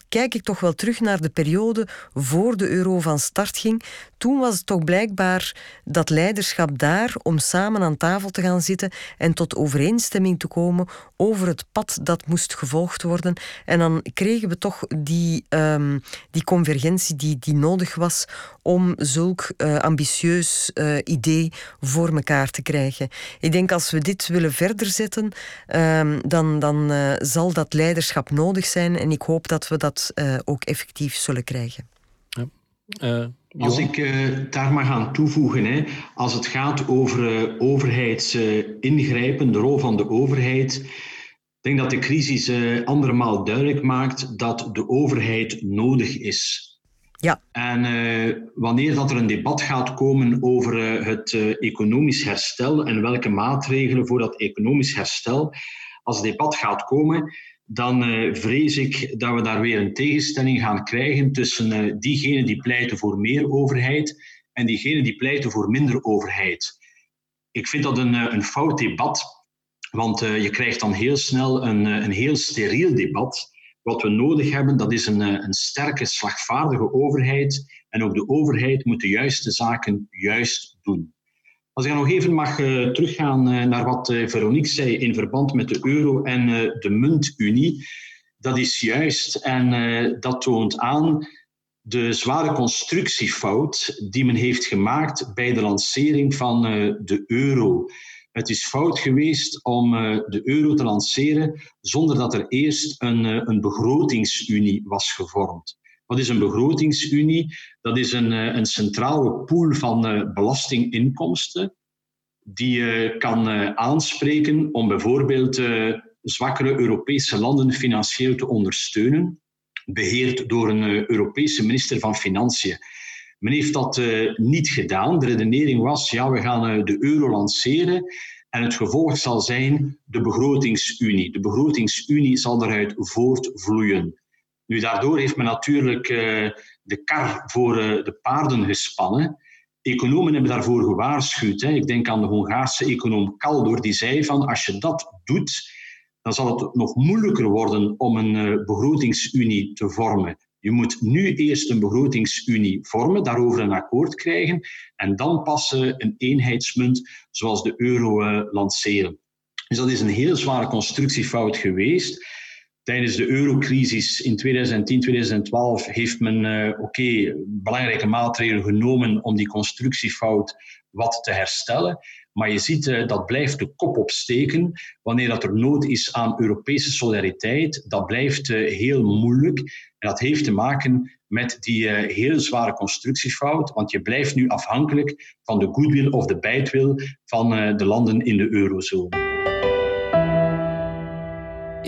kijk ik toch wel terug naar de periode voor de euro van start ging. Toen was het toch blijkbaar dat leiderschap daar om samen aan tafel te gaan zitten en tot overeenstemming te komen over het pad dat moest gevolgd worden. En dan kregen we toch die, um, die convergentie die, die nodig was om zulk uh, ambitieus uh, idee voor elkaar te krijgen. Ik denk als we dit willen verder zetten, um, dan, dan uh, zal dat leiderschap nodig zijn. En ik hoop dat we dat ook effectief zullen krijgen. Uh, als ik uh, daar mag aan toevoegen, hè, als het gaat over overheidsingrijpen, de rol van de overheid. Ik denk dat de crisis andermaal duidelijk maakt dat de overheid nodig is. Ja. En uh, wanneer dat er een debat gaat komen over uh, het uh, economisch herstel en welke maatregelen voor dat economisch herstel, als debat gaat komen, dan vrees ik dat we daar weer een tegenstelling gaan krijgen tussen diegenen die pleiten voor meer overheid en diegenen die pleiten voor minder overheid. Ik vind dat een, een fout debat, want je krijgt dan heel snel een, een heel steriel debat wat we nodig hebben, dat is een, een sterke, slagvaardige overheid. En ook de overheid moet de juiste zaken juist doen. Als ik nog even mag uh, teruggaan uh, naar wat uh, Veronique zei in verband met de euro en de muntunie. Dat is juist en dat toont aan de zware constructiefout die men heeft gemaakt bij de lancering van de euro. Het is fout geweest om de euro te lanceren zonder dat er eerst een, een begrotingsunie was gevormd. Wat is een begrotingsunie? Dat is een, uh, een centrale pool van belastinginkomsten die je kan aanspreken om bijvoorbeeld zwakkere Europese landen financieel te ondersteunen, beheerd door een Europese minister van Financiën. Men heeft dat niet gedaan. De redenering was, ja, we gaan de euro lanceren en het gevolg zal zijn de begrotingsunie. De begrotingsunie zal eruit voortvloeien. Nu, daardoor heeft men natuurlijk uh, de kar voor de paarden gespannen. Economen hebben daarvoor gewaarschuwd. Ik denk aan de Hongaarse econoom Kaldor, die zei van als je dat doet, dan zal het nog moeilijker worden om een begrotingsunie te vormen. Je moet nu eerst een begrotingsunie vormen, daarover een akkoord krijgen en dan pas een eenheidsmunt zoals de euro lanceren. Dus dat is een heel zware constructiefout geweest. Tijdens de eurocrisis in 2010, 2012 heeft men uh, oké belangrijke maatregelen genomen om die constructiefout wat te herstellen. Maar je ziet uh, dat blijft de kop opsteken wanneer dat er nood is aan Europese solidariteit. Dat blijft uh, heel moeilijk. En dat heeft te maken met die heel zware constructiefout, want je blijft nu afhankelijk van de goodwill of de badwill van de landen in de eurozone.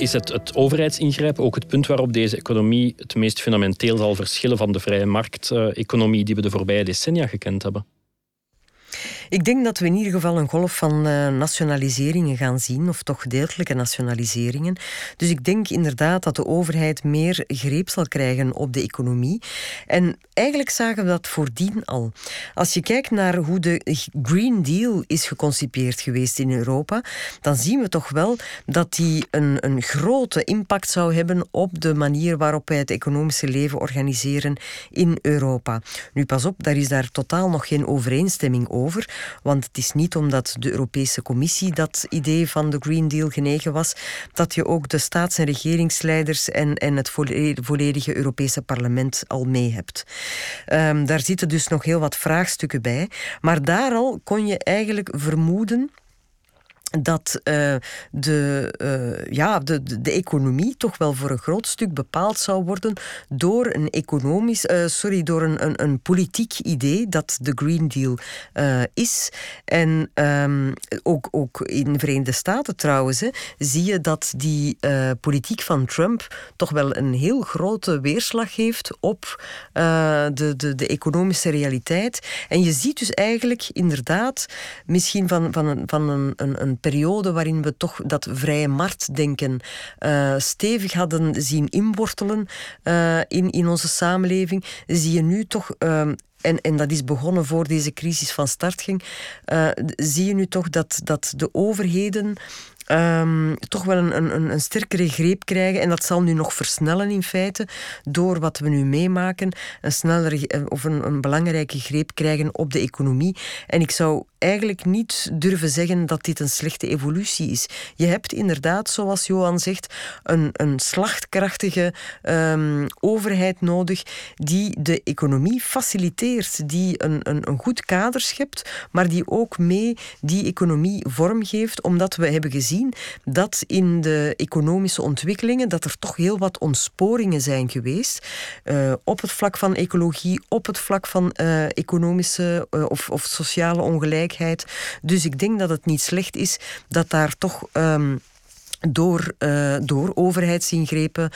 Is het, het overheidsingrijpen ook het punt waarop deze economie het meest fundamenteel zal verschillen van de vrije markteconomie die we de voorbije decennia gekend hebben? Ik denk dat we in ieder geval een golf van uh, nationaliseringen gaan zien, of toch gedeeltelijke nationaliseringen. Dus ik denk inderdaad dat de overheid meer greep zal krijgen op de economie. En eigenlijk zagen we dat voordien al. Als je kijkt naar hoe de Green Deal is geconcipeerd geweest in Europa, dan zien we toch wel dat die een, een grote impact zou hebben op de manier waarop wij het economische leven organiseren in Europa. Nu pas op, daar is daar totaal nog geen overeenstemming over. Want het is niet omdat de Europese Commissie dat idee van de Green Deal genegen was, dat je ook de staats- en regeringsleiders en, en het volledige Europese parlement al mee hebt. Um, daar zitten dus nog heel wat vraagstukken bij. Maar daar al kon je eigenlijk vermoeden dat uh, de, uh, ja, de, de, economie toch wel voor een groot stuk bepaald zou worden door een economisch, uh, sorry, door een, een, een, politiek idee dat de Green Deal is. En um, ook, ook in de Verenigde Staten trouwens, hè, zie je dat die politiek van Trump toch wel een heel grote weerslag heeft op de, de, de economische realiteit. En je ziet dus eigenlijk inderdaad misschien van, van een, van een, een, een periode waarin we toch dat vrije marktdenken uh, stevig hadden zien inwortelen uh, in, in onze samenleving, zie je nu toch. Uh, en, en dat is begonnen voor deze crisis van start ging, zie je nu toch dat, dat de overheden um, toch wel een, een, een sterkere greep krijgen. En dat zal nu nog versnellen in feite door wat we nu meemaken. Een snellere of een, een belangrijke greep krijgen op de economie. En ik zou eigenlijk niet durven zeggen dat dit een slechte evolutie is. Je hebt inderdaad, zoals Johan zegt, een, een slachtkrachtige um, overheid nodig die de economie faciliteert, die een, een, een goed kader schept, maar die ook mee die economie vormgeeft, omdat we hebben gezien dat in de economische ontwikkelingen dat er toch heel wat ontsporingen zijn geweest uh, op het vlak van ecologie, op het vlak van uh, economische uh, of, of sociale ongelijkheid dus ik denk dat het niet slecht is dat daar toch. Um, door, uh, door overheidsingrepen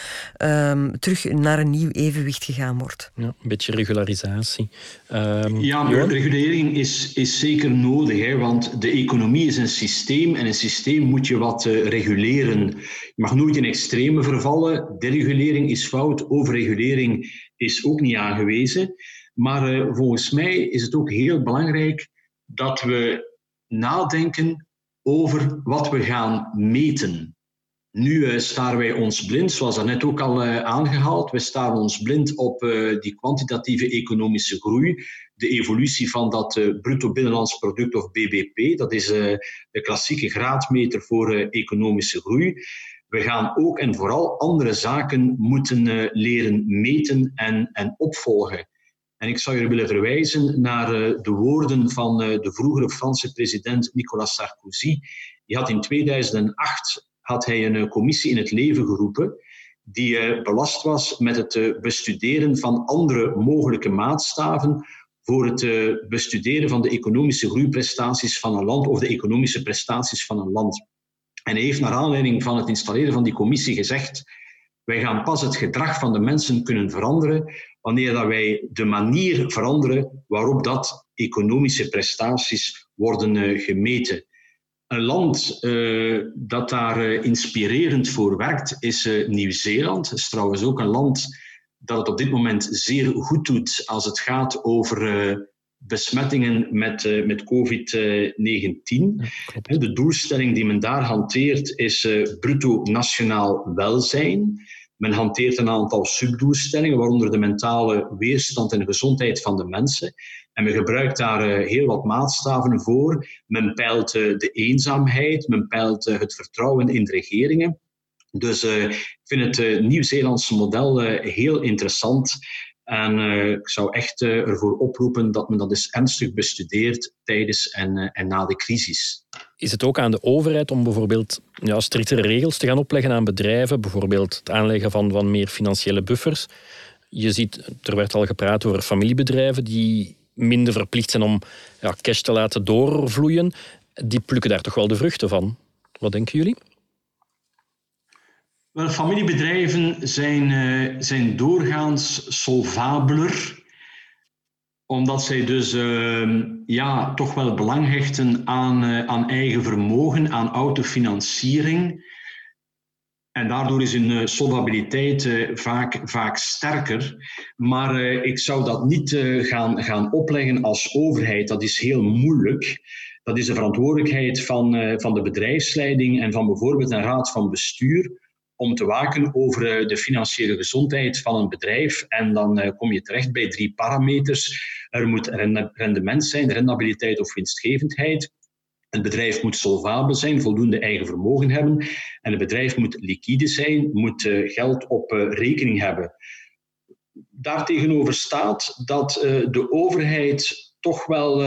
um, terug naar een nieuw evenwicht gegaan wordt. Ja, een beetje regularisatie. Um, ja, maar regulering is, is zeker nodig, hè, want de economie is een systeem en een systeem moet je wat uh, reguleren. Je mag nooit in extreme vervallen. Deregulering is fout, overregulering is ook niet aangewezen. Maar uh, volgens mij is het ook heel belangrijk dat we nadenken over wat we gaan meten. Nu uh, staren wij ons blind, zoals dat net ook al uh, aangehaald, we staren ons blind op uh, die kwantitatieve economische groei, de evolutie van dat bruto binnenlands product of BBP, dat is de klassieke graadmeter voor economische groei. We gaan ook en vooral andere zaken moeten leren meten en, en opvolgen. En ik zou je willen verwijzen naar eh, de woorden van eh, de vroegere Franse president Nicolas Sarkozy. Die had in 2008 had hij een eh, commissie in het leven geroepen die belast was met het bestuderen van andere mogelijke maatstaven voor het bestuderen van de economische groeiprestaties van een land of de economische prestaties van een land. En hij heeft naar aanleiding van het installeren van die commissie gezegd wij gaan pas het gedrag van de mensen kunnen veranderen wanneer dat wij de manier veranderen waarop dat economische prestaties worden gemeten. Een land uh, dat daar uh, inspirerend voor werkt is Nieuw-Zeeland. Het is trouwens ook een land dat het op dit moment zeer goed doet als het gaat over besmettingen met, met COVID-19. de doelstelling die men daar hanteert is bruto nationaal welzijn. Men hanteert een aantal subdoelstellingen, waaronder de mentale weerstand en gezondheid van de mensen. En men gebruikt daar eh, heel wat maatstaven voor. Men peilt eh, de eenzaamheid, men peilt eh, het vertrouwen in de regeringen. Dus ik vind het Nieuw-Zeelandse model heel interessant. En ik zou echt ervoor oproepen dat men dat eens ernstig bestudeert tijdens en, en na de crisis. Is het ook aan de overheid om bijvoorbeeld ja, striktere regels te gaan opleggen aan bedrijven, bijvoorbeeld het aanleggen van, van meer financiële buffers? Je ziet, er werd al gepraat over familiebedrijven die minder verplicht zijn om ja, cash te laten doorvloeien. Die plukken daar toch wel de vruchten van. Wat denken jullie? Wel, familiebedrijven zijn, uh, zijn doorgaans solvabeler omdat zij dus uh, ja, toch wel belang hechten aan, uh, aan eigen vermogen, aan autofinanciering. En daardoor is hun uh, solvabiliteit vaak, vaak sterker. Maar ik zou dat niet gaan, gaan opleggen als overheid. Dat is heel moeilijk. Dat is de verantwoordelijkheid van, van de bedrijfsleiding en van bijvoorbeeld een raad van bestuur om te waken over de financiële gezondheid van een bedrijf. En dan kom je terecht bij drie parameters. Er moet rendement zijn, rendabiliteit of winstgevendheid. Het bedrijf moet solvabel zijn, voldoende eigen vermogen hebben. En het bedrijf moet liquide zijn, moet geld op rekening hebben. Daartegenover staat dat de overheid toch wel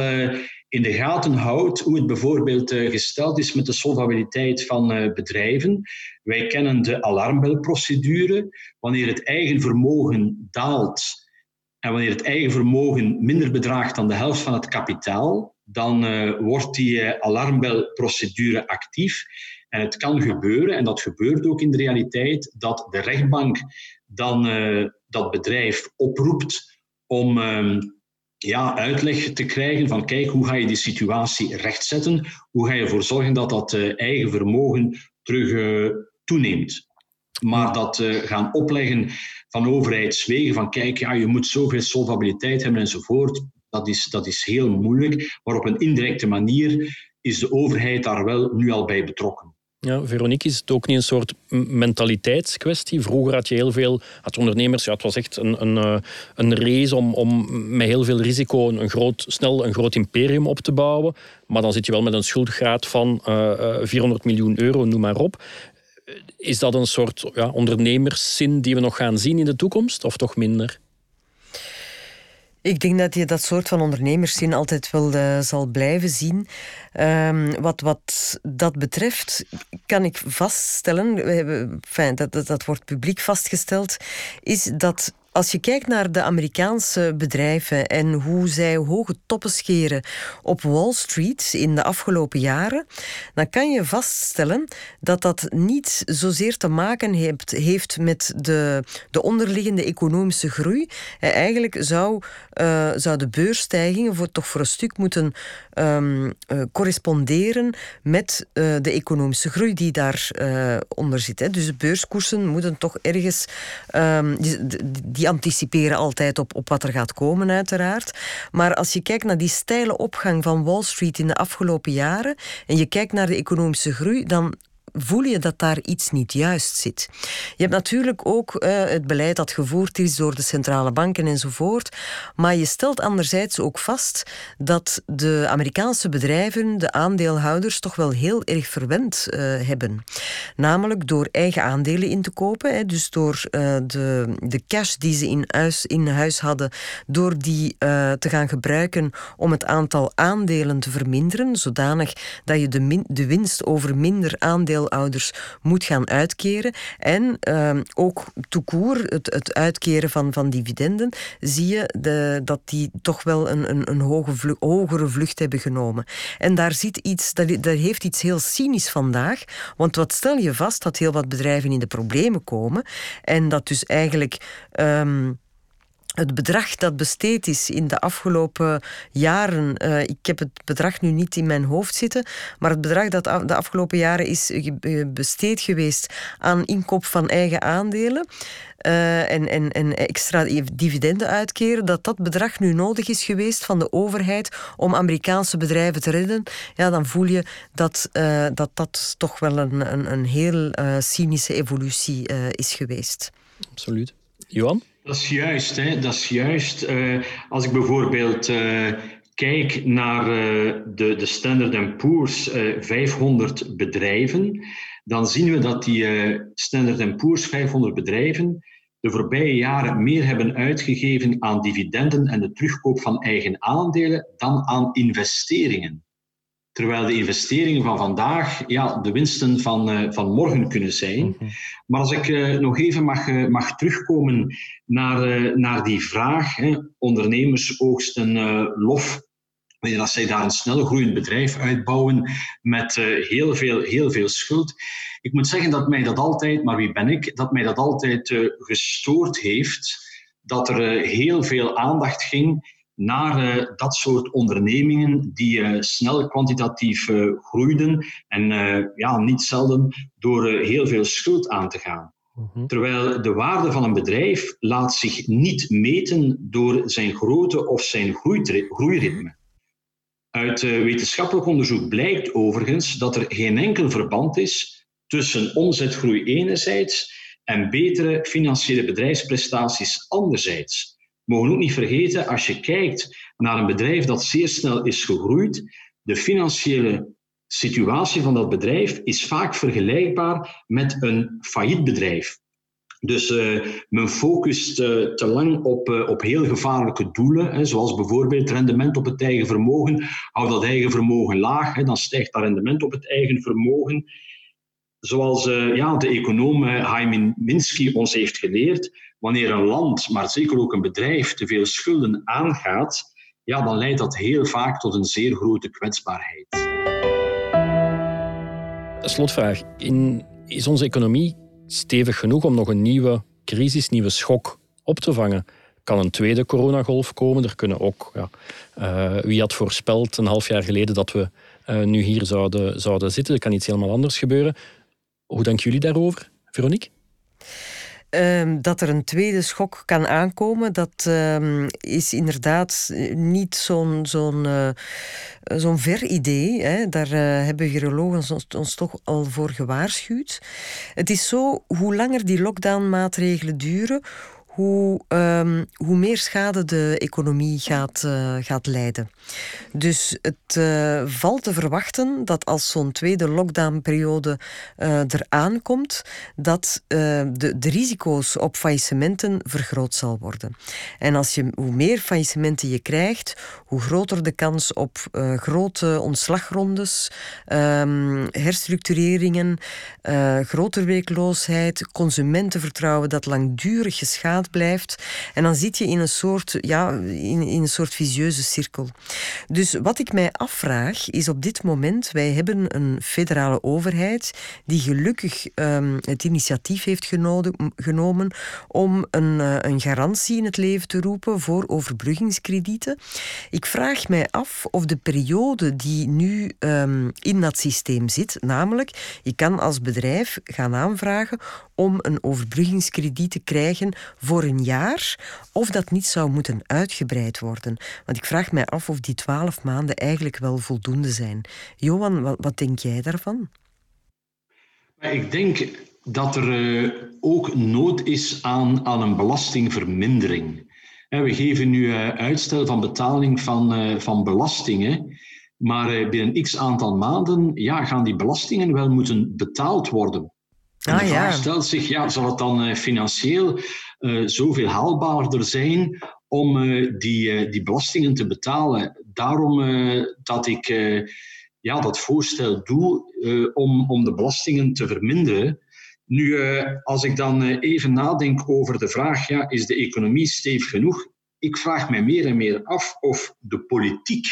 in de gaten houdt hoe het bijvoorbeeld eh, gesteld is met de solvabiliteit van eh, bedrijven. Wij kennen de alarmbelprocedure. Wanneer het eigen vermogen daalt en wanneer het eigen vermogen minder bedraagt dan de helft van het kapitaal, dan uh, wordt die alarmbelprocedure actief. En het kan gebeuren, en dat gebeurt ook in de realiteit, dat de rechtbank dan dat bedrijf oproept om ehm, ja, uitleg te krijgen van kijk, hoe ga je die situatie rechtzetten? Hoe ga je ervoor zorgen dat dat eigen vermogen terug toeneemt? Maar dat uh, gaan opleggen van overheidswegen, van kijk, ja, je moet zoveel solvabiliteit hebben enzovoort, dat is, dat is heel moeilijk. Maar op een indirecte manier is de overheid daar wel nu al bij betrokken. Ja, Veronique, is het ook niet een soort mentaliteitskwestie? Vroeger had je heel veel had ondernemers, ja, het was echt een, een, eh, een race om, om met heel veel risico een groot, snel een groot imperium op te bouwen. Maar dan zit je wel met een schuldgraad van uh, eh, 400 eh, miljoen euro, noem maar op. Is dat een soort ja, ondernemerszin die we nog gaan zien in de toekomst, of toch minder? Ik denk dat je dat soort van ondernemerszin altijd wel uh, zal blijven zien. Um, wat, wat dat betreft kan ik vaststellen, we dat, dat wordt publiek vastgesteld, is dat als je kijkt naar de Amerikaanse bedrijven en hoe zij hoge toppen scheren op Wall Street in de afgelopen jaren, dan kan je vaststellen dat dat niet zozeer te maken heeft, heeft met de, de onderliggende economische groei. Eigenlijk zou, uh, de beursstijgingen voor, toch voor een stuk moeten um, uh, corresponderen met uh, de economische groei die daaronder onder zit. Hè. Dus de beurskoersen moeten toch ergens um, die, die anticiperen altijd op, op wat er gaat komen, uiteraard. Maar als je kijkt naar die steile opgang van Wall Street in de afgelopen jaren en je kijkt naar de economische groei, dan voel je dat daar iets niet juist zit. Je hebt natuurlijk ook uh, het beleid dat gevoerd is door de centrale banken enzovoort. Maar je stelt anderzijds ook vast dat de Amerikaanse bedrijven de aandeelhouders toch wel heel erg verwend uh, hebben. Namelijk door eigen aandelen in te kopen. Hè, dus door uh, de, de cash die ze in huis, in huis hadden, door die te gaan gebruiken om het aantal aandelen te verminderen. Zodanig dat je de, de winst over minder ouders moet gaan uitkeren. En uh, ook toekoer, het, het uitkeren van, van dividenden, zie je de, dat die toch wel een, een, een hoge hogere vlucht hebben genomen. En daar zit iets, dat, dat heeft iets heel cynisch vandaag. Want wat stel je vast dat heel wat bedrijven in de problemen komen en dat dus eigenlijk. Um, het bedrag dat besteed is in de afgelopen jaren, uh, ik heb het bedrag nu niet in mijn hoofd zitten, maar het bedrag dat de afgelopen jaren is besteed geweest aan inkoop van eigen aandelen. Uh, en, en, en extra dividenden uitkeren, dat dat bedrag nu nodig is geweest van de overheid om Amerikaanse bedrijven te redden, ja, dan voel je dat dat, dat toch wel een, een, een heel cynische evolutie is geweest. Absoluut. Johan? Dat is juist. Hè? Dat is juist. Uh, als ik bijvoorbeeld uh, kijk naar uh, de, de Standard Poor's 500 bedrijven, dan zien we dat die Standard Poor's 500 bedrijven de voorbije jaren meer hebben uitgegeven aan dividenden en de terugkoop van eigen aandelen dan aan investeringen. Terwijl de investeringen van vandaag ja, de winsten van, uh, van morgen kunnen zijn. Mhm. Maar als ik uh, nog even mag, uh, mag terugkomen naar, naar die vraag, hè, ondernemers oogsten lof wanneer dat zij daar een snel groeiend bedrijf uitbouwen met heel, veel, heel veel schuld. Ik moet zeggen dat mij dat altijd, maar wie ben ik, dat mij dat altijd gestoord heeft, dat er heel veel aandacht ging naar uh, dat soort ondernemingen die uh, snel kwantitatief uh, groeiden en ja, niet zelden door heel veel schuld aan te gaan. Mhm. Terwijl de waarde van een bedrijf laat zich niet meten door zijn grootte of zijn groeiritme. Uit wetenschappelijk onderzoek blijkt overigens dat er geen enkel verband is tussen omzetgroei enerzijds en betere financiële bedrijfsprestaties anderzijds. Mogen ook niet vergeten, als je kijkt naar een bedrijf dat zeer snel is gegroeid, de financiële situatie van dat bedrijf is vaak vergelijkbaar met een failliet bedrijf. Dus uh, men focust uh, te lang op, uh, op heel gevaarlijke doelen, hè, zoals bijvoorbeeld rendement op het eigen vermogen. Hou dat eigen vermogen laag, hè, dan stijgt dat rendement op het eigen vermogen. Zoals ja, de econoom Haim Minsky ons heeft geleerd, wanneer een land, maar zeker ook een bedrijf, te veel schulden aangaat, ja, dan leidt dat heel vaak tot een zeer grote kwetsbaarheid. Slotvraag. Is onze economie stevig genoeg om nog een nieuwe crisis, nieuwe schok op te vangen? Kan een tweede coronagolf komen? Er kunnen ook, ja, uh, wie had voorspeld een half jaar geleden dat we uh, nu hier zouden, zouden zitten? Er kan iets helemaal anders gebeuren. Hoe denken jullie daarover, Veronique? Um, dat er een tweede schok kan aankomen, dat um, is inderdaad niet zo'n zo'n ver idee. Hè. Daar uh, hebben virologen ons, ons, toch al voor gewaarschuwd. Het is zo, hoe langer die lockdown-maatregelen duren, hoe, um, hoe meer schade de economie gaat, uh, gaat leiden. Dus het uh, valt te verwachten dat als zo'n tweede lockdownperiode uh, eraan komt, dat de, de risico's op faillissementen vergroot zal worden. En als je, hoe meer faillissementen je krijgt, hoe groter de kans op grote ontslagrondes, um, herstructureringen, groter werkloosheid, consumentenvertrouwen dat langdurig geschaad blijft. En dan zit je in een soort, ja, in, in een soort visieuze cirkel. Dus wat ik mij afvraag is op dit moment, wij hebben een federale overheid die gelukkig um, het initiatief heeft genomen, genomen om een, uh, een garantie in het leven te roepen voor overbruggingskredieten. Ik vraag mij af of de periode die nu um, in dat systeem zit, namelijk je kan als bedrijf gaan aanvragen om een overbruggingskrediet te krijgen voor een jaar, of dat niet zou moeten uitgebreid worden. Want ik vraag mij af of die twaalf maanden eigenlijk wel voldoende zijn. Johan, wat, wat denk jij daarvan? Ik denk dat er uh, ook nood is aan, aan een belastingvermindering. We geven nu uh, uitstel van betaling van, uh, van belastingen. Maar binnen x aantal maanden ja, gaan die belastingen wel moeten betaald worden. En ah, de vraag ja. stelt zich, ja, zal het dan financieel zoveel haalbaarder zijn om uh, die, uh, die belastingen te betalen. Daarom dat ik ja, dat voorstel doe om, om de belastingen te verminderen. Nu, als ik dan even nadenk over de vraag, ja, is de economie stevig genoeg? Ik vraag mij meer en meer af of de politiek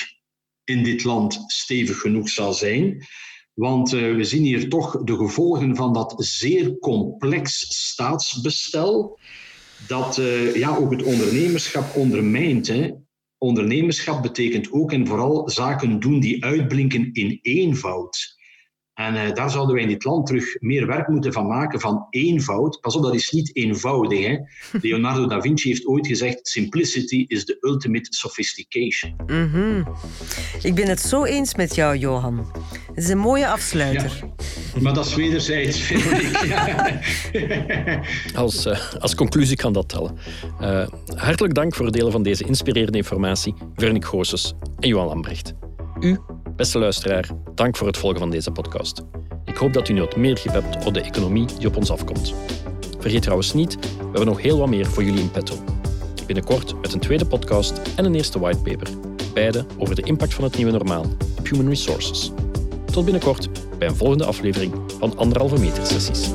in dit land stevig genoeg zal zijn. Want we zien hier toch de gevolgen van dat zeer complex staatsbestel dat uh, ja, ook het ondernemerschap ondermijnt. Hè. Ondernemerschap betekent ook en vooral zaken doen die uitblinken in eenvoud. En uh, daar zouden wij in dit land terug meer werk moeten van maken van eenvoud. Pas op, dat is niet eenvoudig. Hè. <laughs> Leonardo da Vinci heeft ooit gezegd: simplicity is the ultimate sophistication. Mm -hmm. Ik ben het zo eens met jou, Johan. Het is een mooie afsluiter. Ja, maar dat is wederzijds, vind ik. <laughs> <laughs> als, uh, als conclusie kan dat tellen. Uh, hartelijk dank voor het delen van deze inspirerende informatie, Veronique Goossens en Johan Lambrecht. U, beste luisteraar, dank voor het volgen van deze podcast. Ik hoop dat u nu wat meer grip hebt op de economie die op ons afkomt. Vergeet trouwens niet, we hebben nog heel wat meer voor jullie in petto. Binnenkort met een tweede podcast en een eerste whitepaper. Beide over de impact van het nieuwe normaal op human resources. Tot binnenkort bij een volgende aflevering van Anderhalve Meter Sessies.